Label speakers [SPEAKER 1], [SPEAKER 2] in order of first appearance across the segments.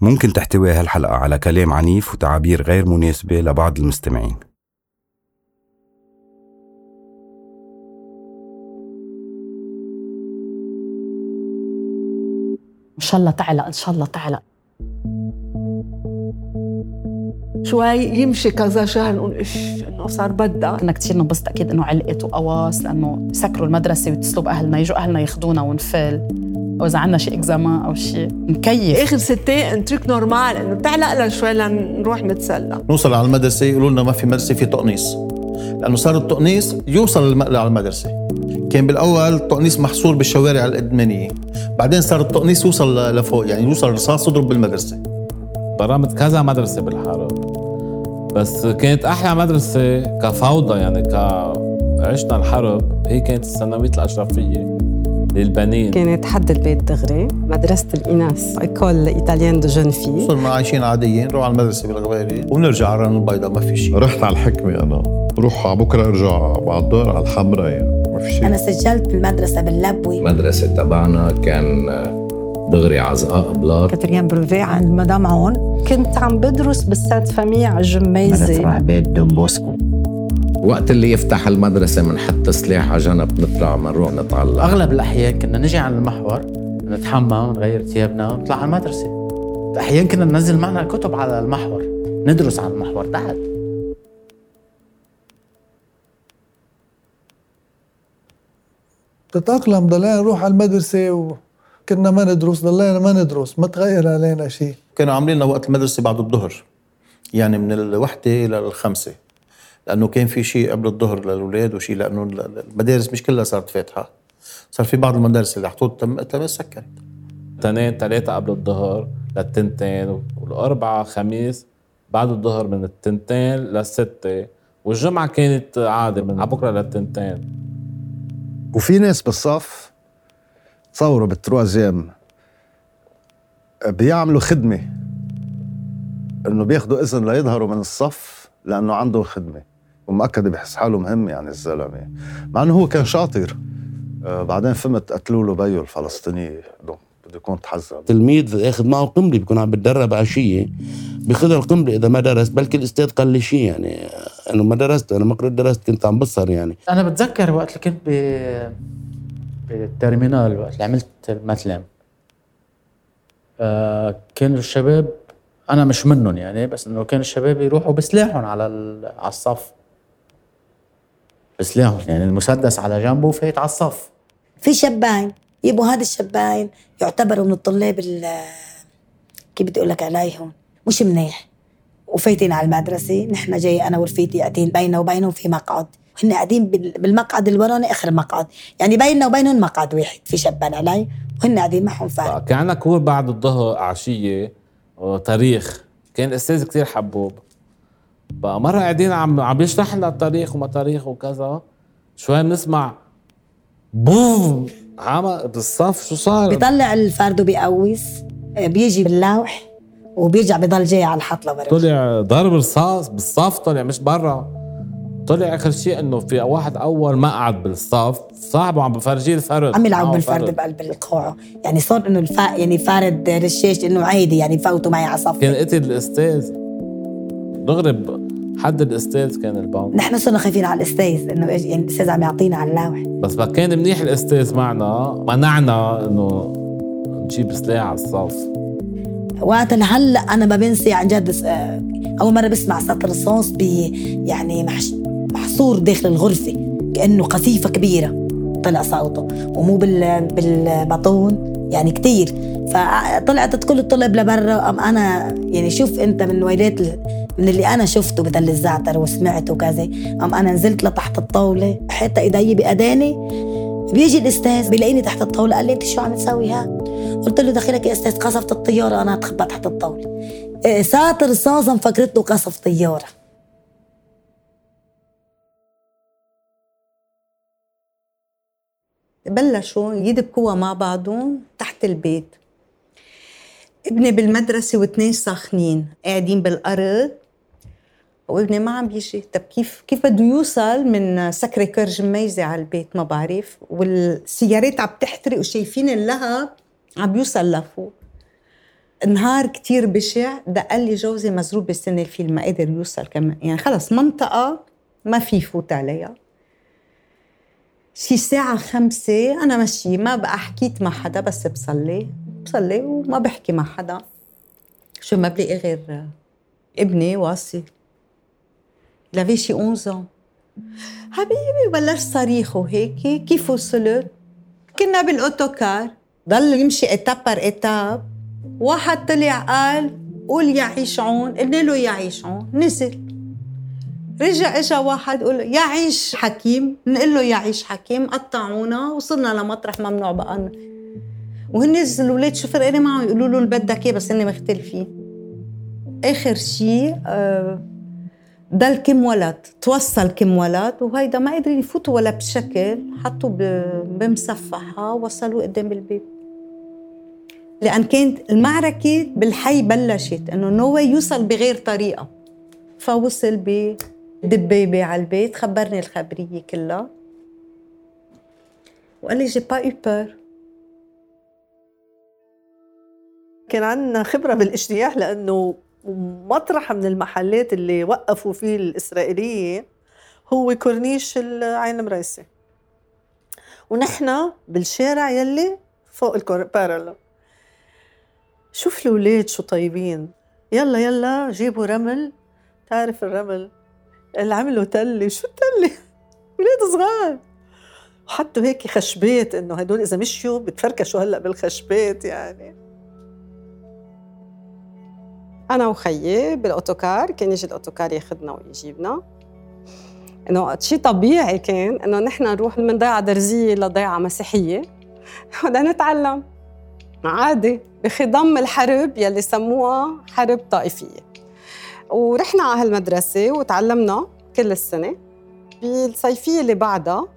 [SPEAKER 1] ممكن تحتوي هالحلقة على كلام عنيف وتعابير غير مناسبة لبعض المستمعين.
[SPEAKER 2] إن شاء الله تعلق إن شاء الله تعلق.
[SPEAKER 3] شوي يمشي كذا شهر نقول إيش إنه صار بدها
[SPEAKER 2] كنا كثير نبسط أكيد إنه علقت وقواص لأنه سكروا المدرسة ويتصلوا بأهلنا يجوا أهلنا ياخذونا ونفل. أو إذا عندنا شيء اكزاما أو شيء نكيف
[SPEAKER 3] آخر ستين تريك نورمال إنه بتعلق لها شوي لنروح نتسلى.
[SPEAKER 4] نوصل على المدرسة يقولوا لنا ما في مدرسة في تقنيص. لأنه صار التقنيص يوصل على المدرسة كان بالأول التقنيص محصور بالشوارع الإدمانية. بعدين صار التقنيص يوصل لفوق يعني يوصل الرصاص يضرب بالمدرسة.
[SPEAKER 5] برمت كذا مدرسة بالحرب بس كانت أحلى مدرسة كفوضى يعني ك عشنا الحرب هي كانت الثانوية الأشرفية. للبنين.
[SPEAKER 6] كانت حد البيت دغري مدرسة الإناث école italienne de jeunes filles.
[SPEAKER 4] صرنا عايشين عاديين نروح على المدرسة بالغوالي ونرجع على الرن البيضاء ما في شيء.
[SPEAKER 7] رحت على الحكمة أنا. بروح على بكرة أرجع بعد الظهر على الحمراء يعني ما في شيء.
[SPEAKER 8] أنا سجلت بالمدرسة باللبوي.
[SPEAKER 9] المدرسة تبعنا كان دغري ع زقاق
[SPEAKER 10] البلاط quatrième brevet عند مدام عون.
[SPEAKER 11] كنت عم بدرس بال Sainte Famille على الجميزة.
[SPEAKER 12] مدرسة بيت دون بوسكو.
[SPEAKER 9] وقت اللي يفتح المدرسة بنحط سلاح على جنب نطلع بنروح نتعلم
[SPEAKER 13] أغلب الأحيان كنا نجي على المحور نتحمى ونغير ثيابنا ونطلع على المدرسة. أحيانا كنا ننزل معنا كتب على المحور ندرس على المحور تحت.
[SPEAKER 14] تتأقلم ضلينا نروح على المدرسة وكنا ما ندرس ضلينا ما ندرس ما تغير علينا شيء.
[SPEAKER 4] كانوا عاملين لنا وقت المدرسة بعد الظهر يعني من الوحدة إلى الخمسة. لأنه كان في شيء قبل الظهر للأولاد وشيء لأنه المدارس مش كلها صارت فاتحة. صار في بعض المدارس اللي حطوط تم تم سكرت
[SPEAKER 5] اثنين ثلاثة قبل الظهر للتنتين والأربعة خميس بعد الظهر من التنتين للستة والجمعة كانت عادي من على بكرة للتنتين.
[SPEAKER 7] وفي ناس بالصف تصوروا بالتروازيام بيعملوا خدمة إنه بياخذوا إذن ليظهروا من الصف لأنه عندهم خدمة. ومؤكد بحس حاله مهم يعني الزلمة. مع إنه هو كان شاطر. آه بعدين فهمت قتلوا له بيو الفلسطيني. بده يكون تحذر.
[SPEAKER 15] تلميذ ياخذ معه قنبلة بيكون عم بتدرب عشيه بياخذ القنبلة إذا ما درس بلكي الأستاذ قال لي شيء يعني. إنه ما درست أنا ما كنت درست كنت عم بسهر يعني.
[SPEAKER 13] أنا بتذكر وقت اللي كنت ب بال terminale وقت اللي عملت ال math élém آه كان الشباب أنا مش منهم يعني بس إنه كان الشباب يروحوا بسلاحهم على على الصف. بسلاحهم يعني المسدس على جنبه فايت على الصف.
[SPEAKER 8] في شباين يبقوا هذا الشباين يعتبروا من الطلاب كيف بدي أقول لك عليهم مش منيح. وفايتين على المدرسة نحن جاي أنا ورفيقي قاعدين بيننا وبينهم في مقعد. هن قاعدين بالمقعد الوراني آخر مقعد. يعني بيننا وبينهم مقعد واحد في شبان علي وهن قاعدين معهم فارق
[SPEAKER 5] كان عندنا كور بعد الظهر عشيه وتاريخ كان الاستاذ كثير حبوب. بقى مرة قاعدين عم عم يشرح لنا التاريخ وما تاريخ وكذا شوي بنسمع بوم عمل بالصف شو صار؟
[SPEAKER 8] بيطلع الفرد وبيقوس بيجي باللوح وبيرجع بضل جاي على الحط لبرا
[SPEAKER 5] طلع ضرب رصاص بالصف طلع مش برا. طلع آخر شيء إنه في واحد أول ما قعد بالصف صاحبه عم بفرجيه الفرد.
[SPEAKER 8] عم يلعب بالفرد بقلب القاعه يعني صار إنه الفا يعني فارد رشاش إنه عادي يعني فوتوا معي على صف
[SPEAKER 5] كان قتل الأستاذ. دغري حد الأستاذ كان البنك
[SPEAKER 8] نحن صرنا خايفين على الأستاذ إنه يعني الأستاذ عم يعطينا على اللوح
[SPEAKER 5] بس ما كان منيح الأستاذ معنا منعنا إنه نجيب سلاح على الصف.
[SPEAKER 8] وقت هلأ أنا ما بنسي عن جد أول مرة بسمع صوت رصاص بي يعني محش محصور داخل الغرفة كأنه قذيفة كبيرة طلع صوته. ومو بال بالبطون يعني كتير. فطلعت كل الطلاب لبرا أم أنا يعني شوف أنت من ويلات من اللي أنا شفته بتل الزعتر وسمعته وكذا. أم أنا نزلت لتحت الطاولة حتى إيدي بأداني بيجي الأستاذ بيلاقيني تحت الطاولة قال لي أنت شو عم تسوي ها؟ قلت له دخلك يا أستاذ قصفت الطيارة أنا أتخبى تحت الطاولة. ساتر رصاصة مفكرته قصف طيارة
[SPEAKER 10] بلشوا يدبكوها مع بعضهم تحت البيت. ابني بالمدرسة واثنين ساخنين قاعدين بالأرض. وابني ما عم بيجي. طب كيف كيف بده يوصل من Sacré-Cœur جميزة على البيت؟ ما بعرف. والسيارات عم تحترق وشايفين اللهب عم بيوصل لفوق. نهار كتير بشع. دق لي جوزي مزروب بالسنة الفيل ما قدر يوصل كمان. يعني خلص منطقة ما في يفوت عليها. شي ساعة خمسة أنا ماشية ما بقى حكيت مع حدا بس بصلي بصلي وما بحكي مع حدا. شو ما بلاقي غير ابني واصي لافي شي 11 حبيبي بلش صريخ وهيك كيف وصلت؟ كنا بالأوتوكار. ضل يمشي اتاب بار اتاب واحد طلع قال قول يعيش عون قلنا له يعيش عون نزل. رجع إجا واحد قول يعيش حكيم؟ نقول له يعيش حكيم قطعونا وصلنا لمطرح ممنوع بقى. وهن الاولاد شو فرقني معهم؟ يقولوا له اللي بدك اياه بس هن مختلفين آخر شيء آه ضل كم ولد توصل كم ولد وهيدا ما قدروا يفوتوا ولا بشكل حطوا بمصفحة وصلوا قدام البيت لأن كانت المعركة بالحي بلشت إنه نو يوصل بغير طريقة. فوصل بدبابة على البيت خبرني الخبرية كلها. وقال لي j'ai pas eu peur
[SPEAKER 3] كان عندنا خبرة بالاجتياح لأنه مطرح من المحلات اللي وقفوا فيه الإسرائيلية هو كورنيش العين المريسي ونحن بالشارع يلي فوق البارلل شوف الأولاد شو طيبين. يلا يلا جيبوا رمل. تعرف الرمل؟ اللي عملوا تلة شو التلة ولاد صغار. وحطوا هيك خشبات إنه هدول إذا مشيوا بتفركشوا هلأ بالخشبات يعني.
[SPEAKER 6] أنا وخيي بالأوتوكار كان يجي الأوتوكار ياخذنا ويجيبنا. إنه شيء طبيعي كان إنه نحن نروح من ضيعة درزية لضيعة مسيحية. بدنا نتعلم. عادي. بخضم الحرب يلي سموها حرب طائفية. ورحنا على هالمدرسة وتعلمنا كل السنة. بالصيفية اللي بعدها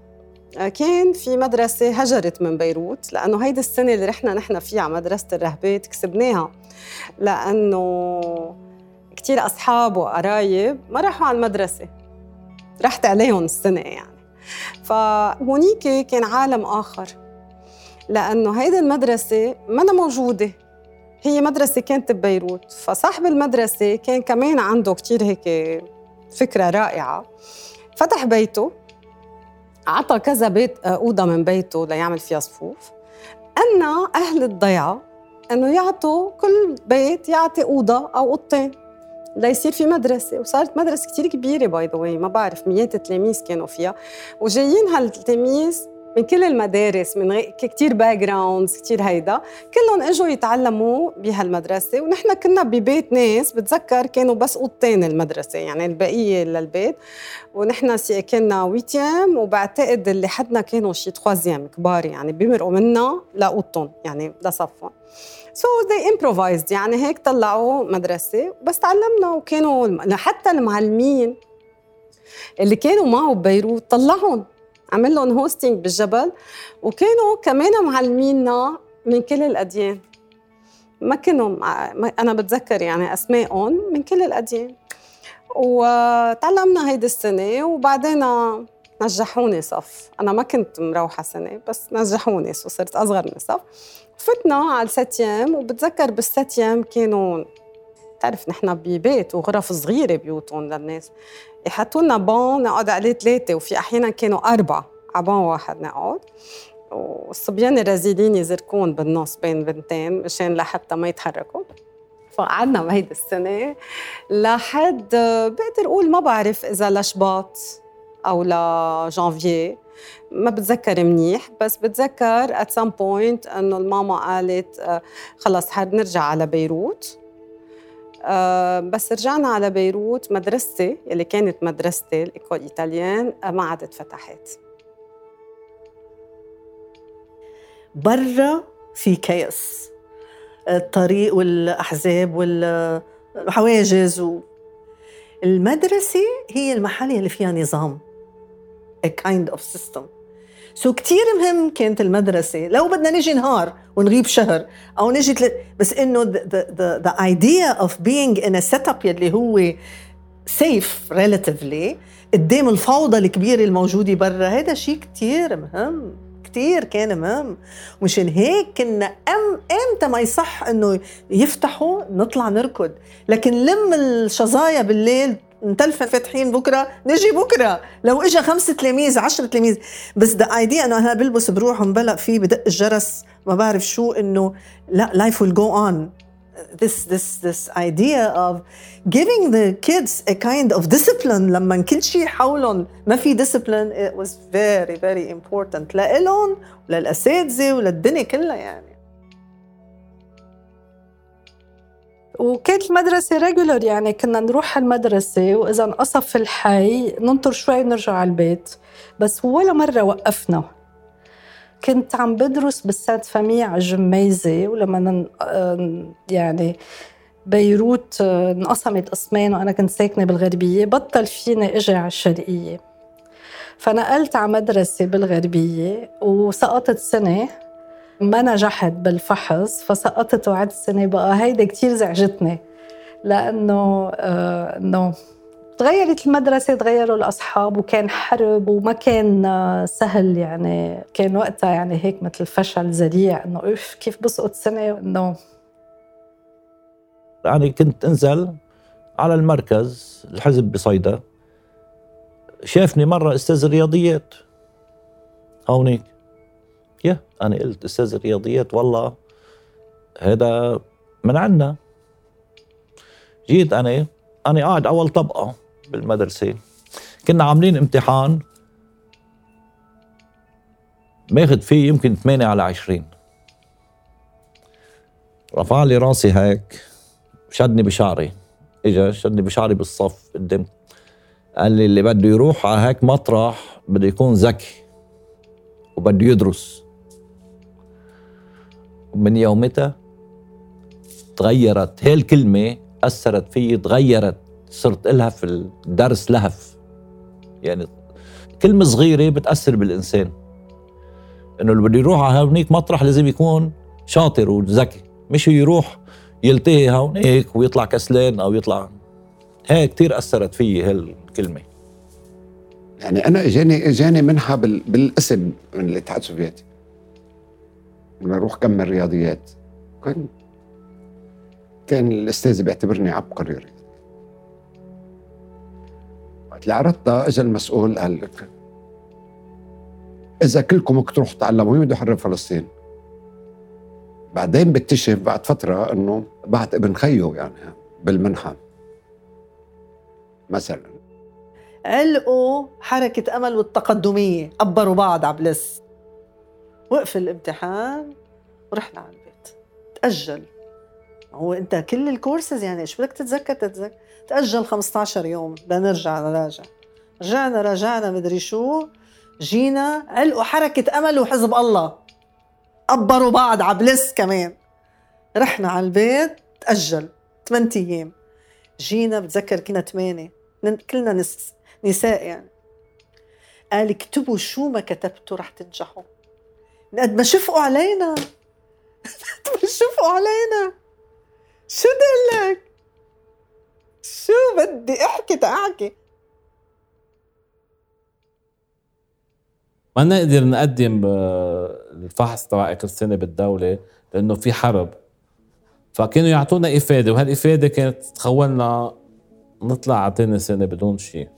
[SPEAKER 6] كان في مدرسة هجرت من بيروت لأنه هيدي السنة اللي رحنا نحن فيها على مدرسة الرهبات كسبناها. لأنه كتير أصحاب وقرايب ما راحوا على المدرسة. رحت عليهم السنة يعني. فهونيك كان عالم آخر. لأنه هيدي المدرسة ما موجودة. هي مدرسة كانت ببيروت فصاحب المدرسة كان كمان عنده كتير هيك فكرة رائعة. فتح بيته عطى كذا بيت آه، أوضة من بيته ليعمل فيها صفوف. أن أهل الضيعة إنه يعطوا كل بيت يعطي أوضة أو أوضتين ليصير في مدرسة. وصارت مدرسة كتير كبيرة by the ما بعرف مئات التلاميذ كانوا فيها. وجايين هالتلاميذ من كل المدارس من كثير backgrounds كثير هيدا كلهم إجوا يتعلموا بهالمدرسة ونحن كنا ببيت ناس بتذكر كانوا بس اوضتين المدرسة يعني البقية للبيت ونحن كنا huitième وبعتقد اللي حدنا كانوا شي troisième كبار يعني بيمرقوا منا لاوضتهم يعني لصفهم. so they improvised يعني هيك طلعوا مدرسة بس تعلمنا وكانوا حتى المعلمين اللي كانوا معه ببيروت طلعهم. عمل لهم housing بالجبل. وكانوا كمان معلمينا من كل الأديان. ما كانوا أنا بتذكر يعني أسمائهم من كل الأديان. وتعلمنا هيدي السنة وبعدين نجحوني صف. أنا ما كنت مروحة سنة بس نجحوني وصرت أصغر من صف. فتنا على الستيام وبتذكر بالستيام كانوا بتعرف نحن ببيت وغرف صغيرة بيوتهم للناس. يحطوا لنا بون نقعد عليه ثلاثة وفي أحيانا كانوا أربعة على بون واحد نقعد. والصبيان الرزيلين يزركون بالنص بين بنتين مشان لحتى ما يتحركوا. فقعدنا بهيدي السنة لحد بقدر أقول ما بعرف إذا لشباط أو لجانفيي ما بتذكر منيح بس بتذكر at some point إنه الماما قالت خلص حنرجع على بيروت. آه، بس رجعنا على بيروت مدرستي اللي كانت مدرستي ال école italienne آه، ما عادت فتحت.
[SPEAKER 3] برا في كيس. الطريق والأحزاب والحواجز و... المدرسة هي المحل اللي فيها نظام a kind of system. سو كتير مهم كانت المدرسة. لو بدنا نجي نهار ونغيب شهر أو نجي تل... بس إنه the, idea of being in a setup يلي هو safe relatively قدام الفوضى الكبيرة الموجودة برا هذا شيء كتير مهم. كتير كان مهم. مشان هيك كنا أم إمتى ما يصح إنه يفتحوا نطلع نركض. لكن لم الشظايا بالليل نتلفن فاتحين بكرة نجي بكرة. لو اجى خمس تلاميذ عشرة تلاميذ. بس the idea إنه أنا بلبس بروح ومبلق فيه بدق الجرس ما بعرف شو إنه لا life will go on this this this idea of giving the kids a kind of discipline لما كل شيء حولهم. ما في discipline. It was very very important. لإلهم وللأساتذة وللدنيا كلها يعني.
[SPEAKER 11] وكانت المدرسة regular يعني كنا نروح المدرسة وإذا انقصف الحي ننطر شوي ونرجع على البيت. بس ولا مرة وقفنا. كنت عم بدرس بال Sainte Famille على الجميزة ولما يعني بيروت انقسمت قسمين وأنا كنت ساكنة بالغربية بطل فيني أجي على الشرقية. فنقلت على مدرسة بالغربية وسقطت سنة. ما نجحت بالفحص فسقطت وعدت سنة بقى هيدا كتير زعجتني لأنه آه إنه تغيرت المدرسة تغيروا الأصحاب وكان حرب وما كان سهل يعني كان وقتها يعني هيك مثل فشل ذريع إنه أوف كيف بسقط سنة إنه
[SPEAKER 12] يعني كنت أنزل على المركز الحزب بصيدا. شافني مرة أستاذ الرياضيات هونيك. يا أنا قلت أستاذ الرياضيات والله هذا من عنا. جيت أنا أنا قاعد أول طبقة بالمدرسة. كنا عاملين امتحان ماخذ فيه يمكن 8 على 20 رفع لي راسي هيك شدني بشعري. إجا شدني بشعري بالصف قدام. قال لي اللي بده يروح على هيك مطرح بده يكون ذكي وبده يدرس. ومن يومتها تغيرت. هي الكلمة أثرت فيي تغيرت صرت إلها في الدرس لهف. يعني كلمة صغيرة بتأثر بالإنسان. إنه اللي بده يروح على هونيك مطرح لازم يكون شاطر وذكي. مش يروح يلتهي هونيك ويطلع كسلان أو يطلع. هي كتير أثرت فيي هالكلمة
[SPEAKER 9] يعني أنا إجاني إجاني منحة بالاسم من الاتحاد السوفيتي. لما أروح كمل رياضيات. كان كان الأستاذ بيعتبرني عبقري وقت اللي عرضتها اجى المسؤول. قال لك إذا كلكم تروحوا تعلموا مين بده فلسطين. بعدين بكتشف بعد فترة إنه بعت ابن خيه يعني بالمنحة. مثلا.
[SPEAKER 3] علقوا حركة أمل والتقدمية قبروا بعض عبلس. وقف الامتحان ورحنا على البيت. تأجل. هو أنت كل الكورسز يعني شو بدك تتذكر؟ تتذكر. تأجل 15 يوم بدنا نرجع نراجع. رجعنا راجعنا مدري شو. جينا علقوا حركة أمل وحزب الله. قبروا بعض عبلس كمان. رحنا على البيت تأجل. 8 أيام. جينا بتذكر كنا ثمانية كلنا نس... نساء يعني. قال اكتبوا شو ما كتبتوا رح تنجحوا. قد ما شفقوا علينا. قد ما شفقوا علينا. شو بدي لك؟ شو بدي أحكي؟ تاحكي
[SPEAKER 5] ما نقدر نقدم الفحص تبع آخر سنة بالدولة لأنه في حرب. فكانوا يعطونا إفادة وهالإفادة كانت تخولنا نطلع على تاني سنة بدون شيء.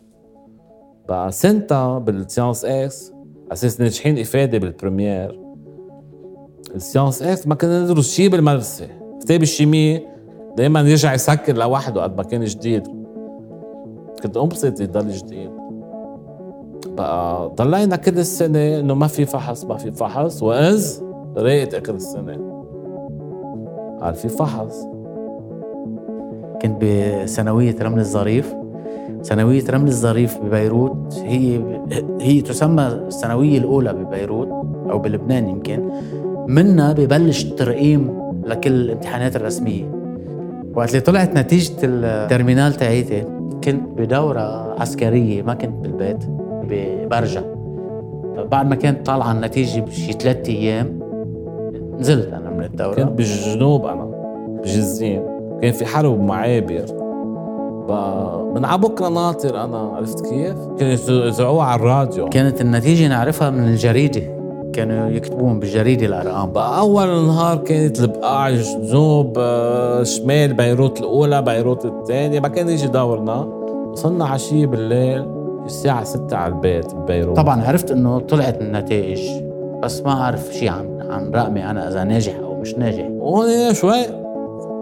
[SPEAKER 5] بقى سنتا بال sciences ex أساس ناجحين افاده بال première ال sciences ex ما كنا ندرس شيء بالمدرسة كتاب الشيمي دائما يرجع يسكر لوحده قد ما كان جديد كنت انبسط يضل جديد بقى ضلينا كل السنة انه ما في فحص ما في فحص واذ راقت اخر السنة قال في فحص
[SPEAKER 13] كنت بثانوية رمل الظريف. ثانوية رمل الظريف ببيروت هي هي تسمى الثانوية الأولى ببيروت أو بلبنان يمكن. منها ببلش الترقيم لكل الامتحانات الرسمية. وقت اللي طلعت نتيجة الترمينال تاعيتي كنت بدورة عسكرية ما كنت بالبيت برجع بعد ما كانت طالعة النتيجة بشي ثلاث أيام نزلت أنا من الدورة.
[SPEAKER 5] كنت بالجنوب أنا بجزين. كان في حرب معابر. من على بكرة ناطر أنا عرفت كيف؟ كانوا يذيعوها على الراديو.
[SPEAKER 13] كانت النتيجة نعرفها من الجريدة. كانوا يكتبون بالجريدة الأرقام.
[SPEAKER 5] بأول النهار كانت البقاع جنوب آه، شمال بيروت الأولى بيروت الثانية ما كان يجي دورنا. وصلنا عشية بالليل الساعة 6 على البيت ببيروت.
[SPEAKER 13] طبعا عرفت إنه طلعت النتائج بس ما أعرف شيء عن عن رقمي أنا إذا ناجح أو مش ناجح.
[SPEAKER 5] وهون شوي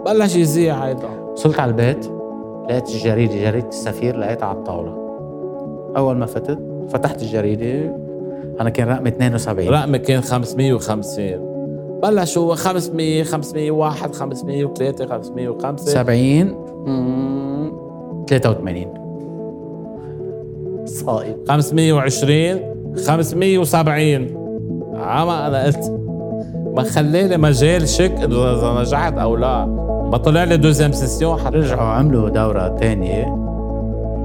[SPEAKER 5] بلش يزيع هيدا.
[SPEAKER 13] وصلت على البيت. لقيت الجريده جريدة السفير لقيتها على الطاولة. أول ما فتت فتحت الجريدة أنا كان رقمي 72
[SPEAKER 5] رقمي كان 550 بلش هو 500 501 503 505
[SPEAKER 13] 70 83 صائب.
[SPEAKER 5] 520 570 عما أنا قلت. ما خلالي مجال شك إذا نجحت أو لا. ما طلع لي دوزيام سيسيون
[SPEAKER 13] رجعوا عملوا دورة تانية.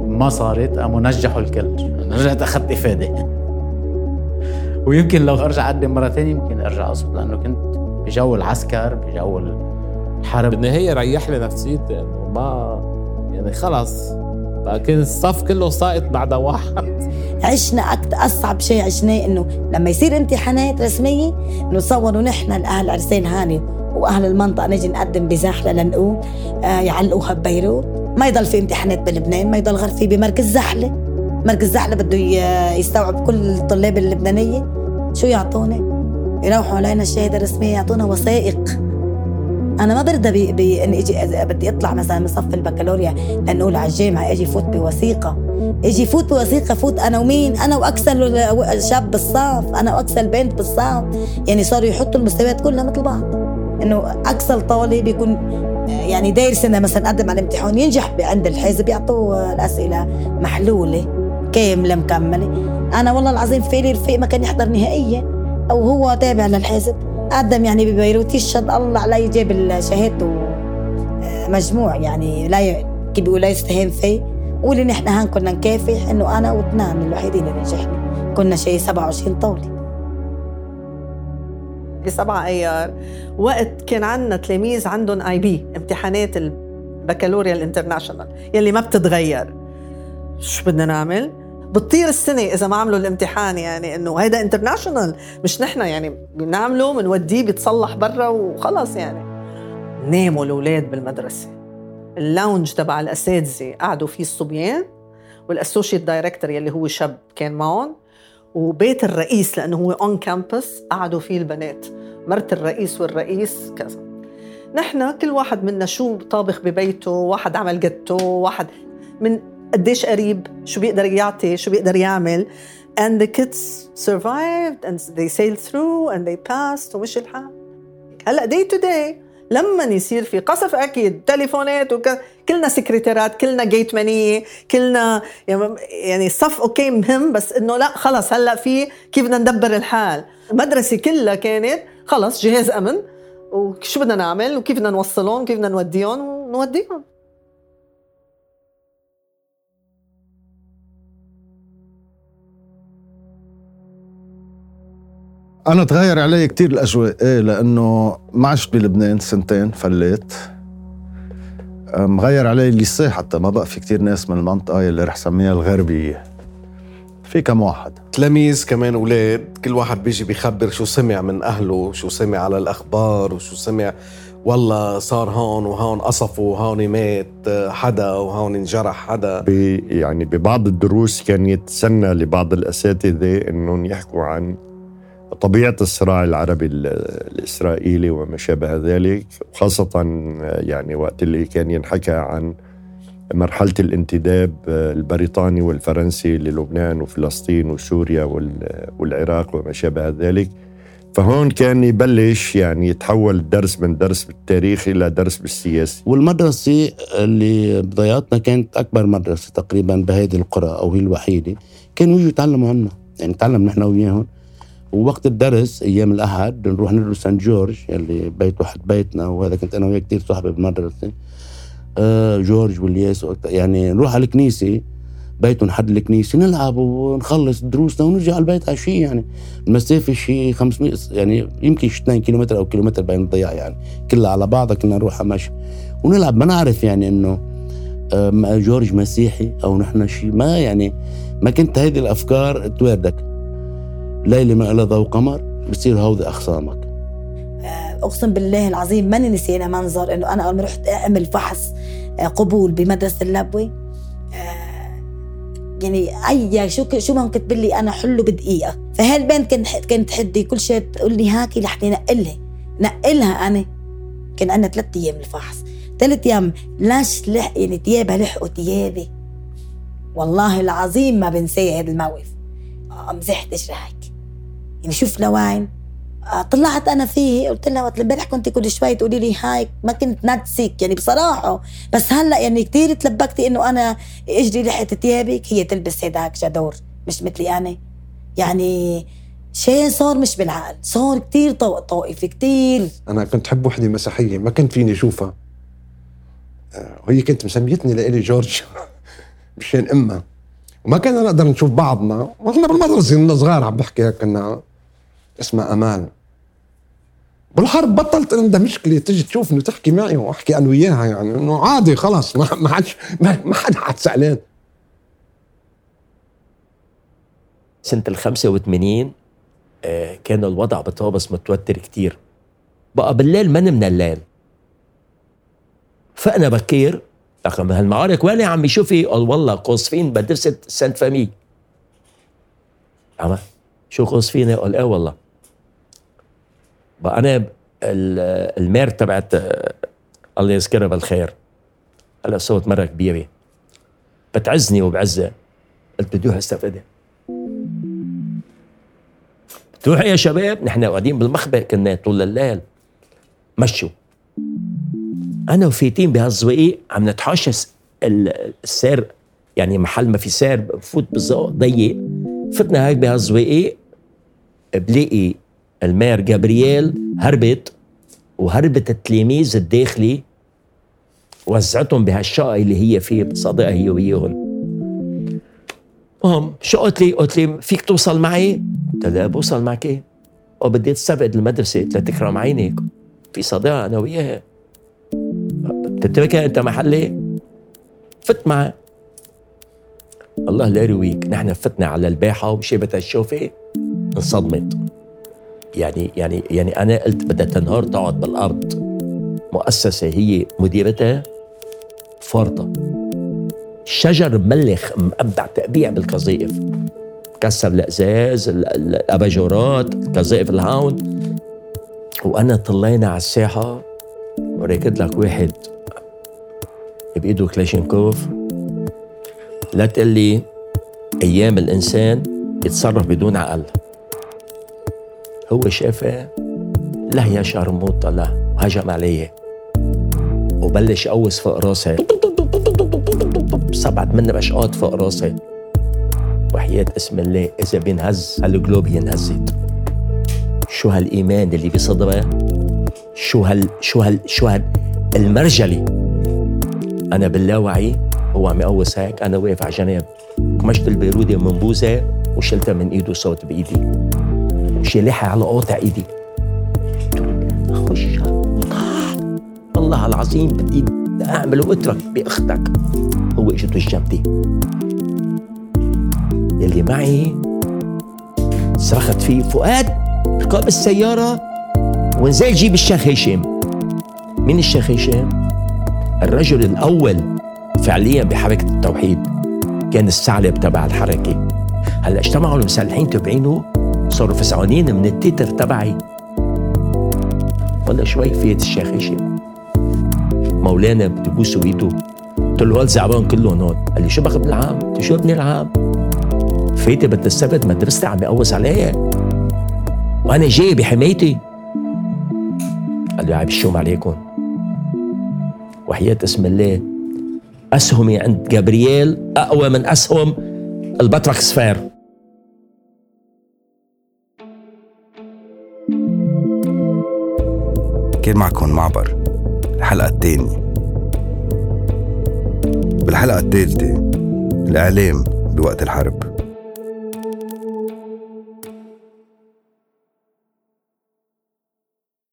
[SPEAKER 13] ما صارت قاموا نجحوا الكل. أنا رجعت أخذت إفادة. ويمكن لو أرجع أقدم مرة تانية يمكن أرجع أصوت لأنه كنت بجو العسكر بجو الحرب.
[SPEAKER 5] بالنهاية ريح لي نفسيتي إنه ما يعني خلص بقى كان الصف كله ساقط بعد واحد.
[SPEAKER 8] عشنا أكتر أصعب شيء عشناه إنه لما يصير امتحانات رسمية إنه تصوروا نحن الأهل عرسان هاني. وأهل المنطقة نجي نقدم بزحلة لنقول آه يعلقوها ببيروت. ما يضل في امتحانات بلبنان ما يضل غير في بمركز زحلة. مركز زحلة بده يستوعب كل الطلاب اللبنانية. شو يعطوني يروحوا علينا الشهادة الرسمية يعطونا وثائق. أنا ما برضى باني إجي بدي أطلع مثلا من صف البكالوريا لنقول على الجامعة أجي فوت بوثيقة. أجي فوت بوثيقة فوت أنا ومين؟ أنا وأكثر شاب بالصف أنا وأكثر بنت بالصف. يعني صاروا يحطوا المستويات كلها مثل بعض. إنه أكثر طالب يكون يعني داير سنة مثلا قدم على الامتحان ينجح عند الحزب يعطوه الأسئلة محلولة كامله مكمله أنا والله العظيم فيلي رفيق ما كان يحضر نهائيا أو هو تابع للحزب قدم يعني ببيروت يشهد الله علي جاب شهادته آه، مجموع يعني لا ي... كيف بيقول لا يستهان فيه. قولي نحن هان كنا نكافح إنه أنا واثنان الوحيدين اللي نجحنا. كنا شيء 27 طاوله
[SPEAKER 3] ب 7 أيار. وقت كان عندنا تلاميذ عندهم IB امتحانات البكالوريا ال international يلي ما بتتغير. شو بدنا نعمل؟ بتطير السنة إذا ما عملوا الامتحان يعني إنه هيدا international مش نحن يعني بنعمله بنوديه بيتصلح برا وخلص يعني. ناموا الأولاد بالمدرسة. ال lounge تبع الأساتذة قعدوا فيه الصبيان وال associate director يلي هو شاب كان معهم وبيت الرئيس لأنه هو on campus قعدوا فيه البنات مرت الرئيس والرئيس كذا. نحن كل واحد منا شو طابخ ببيته واحد عمل جاتو واحد من قديش قريب شو بيقدر يعطي شو بيقدر يعمل. And the kids survived and they sailed through and they passed ومشي الحال. هلا day to day لما يصير في قصف أكيد تليفونات وك... كلنا سكرتيرات كلنا جيت منيه كلنا يعني الصف أوكي مهم بس إنه لا خلص هلأ في كيف بدنا ندبر الحال؟ المدرسة كلها كانت خلص جهاز أمن وشو بدنا نعمل؟ وكيف بدنا نوصلهم؟ كيف بدنا نوديهم؟ ونوديهم
[SPEAKER 7] أنا تغير علي كتير الأجواء إيه لأنه ما عشت بلبنان سنتين فليت. مغير علي الليسيه حتى ما بقى في كتير ناس من المنطقة اللي رح سميها الغربية. في كم واحد.
[SPEAKER 16] تلاميذ كمان أولاد كل واحد بيجي بيخبر شو سمع من أهله شو سمع على الأخبار وشو سمع والله صار هون وهون قصفوا وهون مات حدا وهون انجرح حدا.
[SPEAKER 17] يعني ببعض الدروس كان يتسنى لبعض الأساتذة إنهم يحكوا عن طبيعة الصراع العربي الإسرائيلي وما شابه ذلك وخاصة يعني وقت اللي كان ينحكى عن مرحلة الانتداب البريطاني والفرنسي للبنان وفلسطين وسوريا والعراق وما شابه ذلك. فهون كان يبلش يعني يتحول الدرس من درس بالتاريخ إلى درس بالسياسة
[SPEAKER 15] والمدرسة اللي بضيعتنا كانت أكبر مدرسة تقريبا بهذه القرى أو هي الوحيدة كانوا يجوا يتعلموا عنا يعني نتعلم نحن وياهم ووقت الدرس أيام الأحد نروح ندرس سان جورج اللي بيت واحد بيتنا وهذا كنت أنا وياه كثير صحبه بالمدرسة. آه جورج والياس يعني نروح على الكنيسة بيتهم حد الكنيسة نلعب ونخلص دروسنا ونرجع على البيت عشية يعني. المسافة شيء 500 يعني يمكن 2 كيلومتر أو كيلومتر بين الضياع يعني. كلها على بعضها كنا نروح مشي. ونلعب ما نعرف يعني إنه آه جورج مسيحي أو نحن شيء ما يعني ما كنت هذه الأفكار تواردك. ليلة ما إلى ضوء قمر بصير هودي أخصامك.
[SPEAKER 8] أقسم بالله العظيم ماني نسينا منظر إنه أنا أول ما رحت أعمل فحص آه، قبول بمدرسة اللبوي آه، يعني أي شو شو ممكن تقول لي أنا حله بدقيقة. فهالبنت كانت كانت تحدي كل شيء تقول لي هاكي؟ لحتى نقلها نقلها أنا. كان عندنا ثلاث أيام الفحص. ثلاث أيام لاش لح يعني ثيابها لحقوا ثيابي والله العظيم ما بنساه هذا الموقف. آه، مزحتش هيك يعني شوف لوين. آه، طلعت أنا فيه قلت لها وقت امبارح كنت كل شوي تقولي لي هاي ما كنت نتسك يعني بصراحة. بس هلأ يعني كثير تلبكتي إنه أنا إجري لحقت ثيابك هي تلبس هيداك جدور مش مثلي أنا. يعني شيء صار مش بالعقل صار كتير طائف كتير.
[SPEAKER 9] أنا كنت حب وحدة مسيحية ما كنت فيني أشوفها. آه، وهي كنت مسميتني لإلي جورج مشان أمها. وما كنا نقدر نشوف بعضنا. وإحنا بالمدرسة صغار عم بحكي كنا. اسمها أمال. بالحرب بطلت عندها مشكلة تجي تشوفني وتحكي معي وأحكي أنا وياها يعني إنه عادي خلص ما ما حدش ما حدا حد زعلان
[SPEAKER 18] سنة ال 85 آه، كان الوضع بطابس متوتر كتير. بقى بالليل من من الليل. فأنا بكير رقم هالمعارك وين يا عمي؟ شوفي قال والله قاصفين مدرسة سانت فامي. عم شو قاصفين قال إيه والله؟ بقى أنا المير تبعت الله يذكرها بالخير. هلا صوت مرة كبيرة. بتعزني وبعزها قلت بدي استفدها. تروحوا يا شباب نحن قاعدين بالمخبأ كنا طول الليل. مشوا. أنا وفيتين بهالزويق عم نتحاشى السير يعني محل ما في سير بفوت بالزق ضيق. فتنا هيك بهالزويق بلاقي المير جابرييل هربت وهربت التلاميذ الداخلي وزعتهم بهالشقة اللي هي فيه بصدقها هي وياهم المهم شو قلت لي؟ قلت لي فيك توصل معي؟ قلت لها بوصل معك إيه؟ وبدي تستبعد المدرسة لتكرم عينك في صداقة أنا وياها بتتركها أنت محلي؟ فت معها الله لا يرويك نحن فتنا على الباحة وشابت الشوفة انصدمت يعني يعني يعني أنا قلت بدها تنهار تقعد بالأرض. مؤسسة هي مديرتها فرطة. شجر ملخ مقبع تقبيع بالقذائف. كسر الأزاز الأباجورات القذائف الهاون. وأنا طلينا على الساحة وركض لك واحد بإيده كلاشينكوف. لا تقول لي أيام الإنسان يتصرف بدون عقل. هو شافها لا يا شرموطة لا هجم علي وبلش يقوس فوق راسي سبعة من بشقات فوق راسي وحياة اسم الله إذا بينهز هالقلوب ينهزت. شو هالإيمان اللي بصدرها شو هال شو هال شو هال المرجلي؟ أنا باللاوعي هو عم يقوس هيك أنا واقف على جنب. كمشت البيرودة من بوزة وشلتها من إيده صوت بإيدي. شلحها على قاطع إيدي. خش والله العظيم بدي أعمل وأترك بأختك. هو إجته جنبي يلي معي صرخت فيه فؤاد ركاب السيارة ونزل جيب الشيخ هشام مين الشيخ هشام؟ الرجل الأول فعليا بحركة التوحيد. كان الثعلب تبع الحركة. هلأ اجتمعوا المسلحين تبعينه صاروا فسعانين من التتر تبعي. وأنا شوي فيت الشيخ هشام. مولانا بدي بوس ايده قلت له هالزعبان كلهم هون. قال لي شو باخذ العام؟ قلت شو ابني العام؟ فايتة بدي السبت مدرستي عم يقوص عليها. وأنا جاي بحمايتي. قال لي عيب الشوم عليكم؟ وحياة اسم الله أسهمي عند جابرييل أقوى من أسهم البطرخ سفير
[SPEAKER 1] كان معكم معبر. الحلقة الثانية بالحلقة الثالثة الإعلام بوقت الحرب.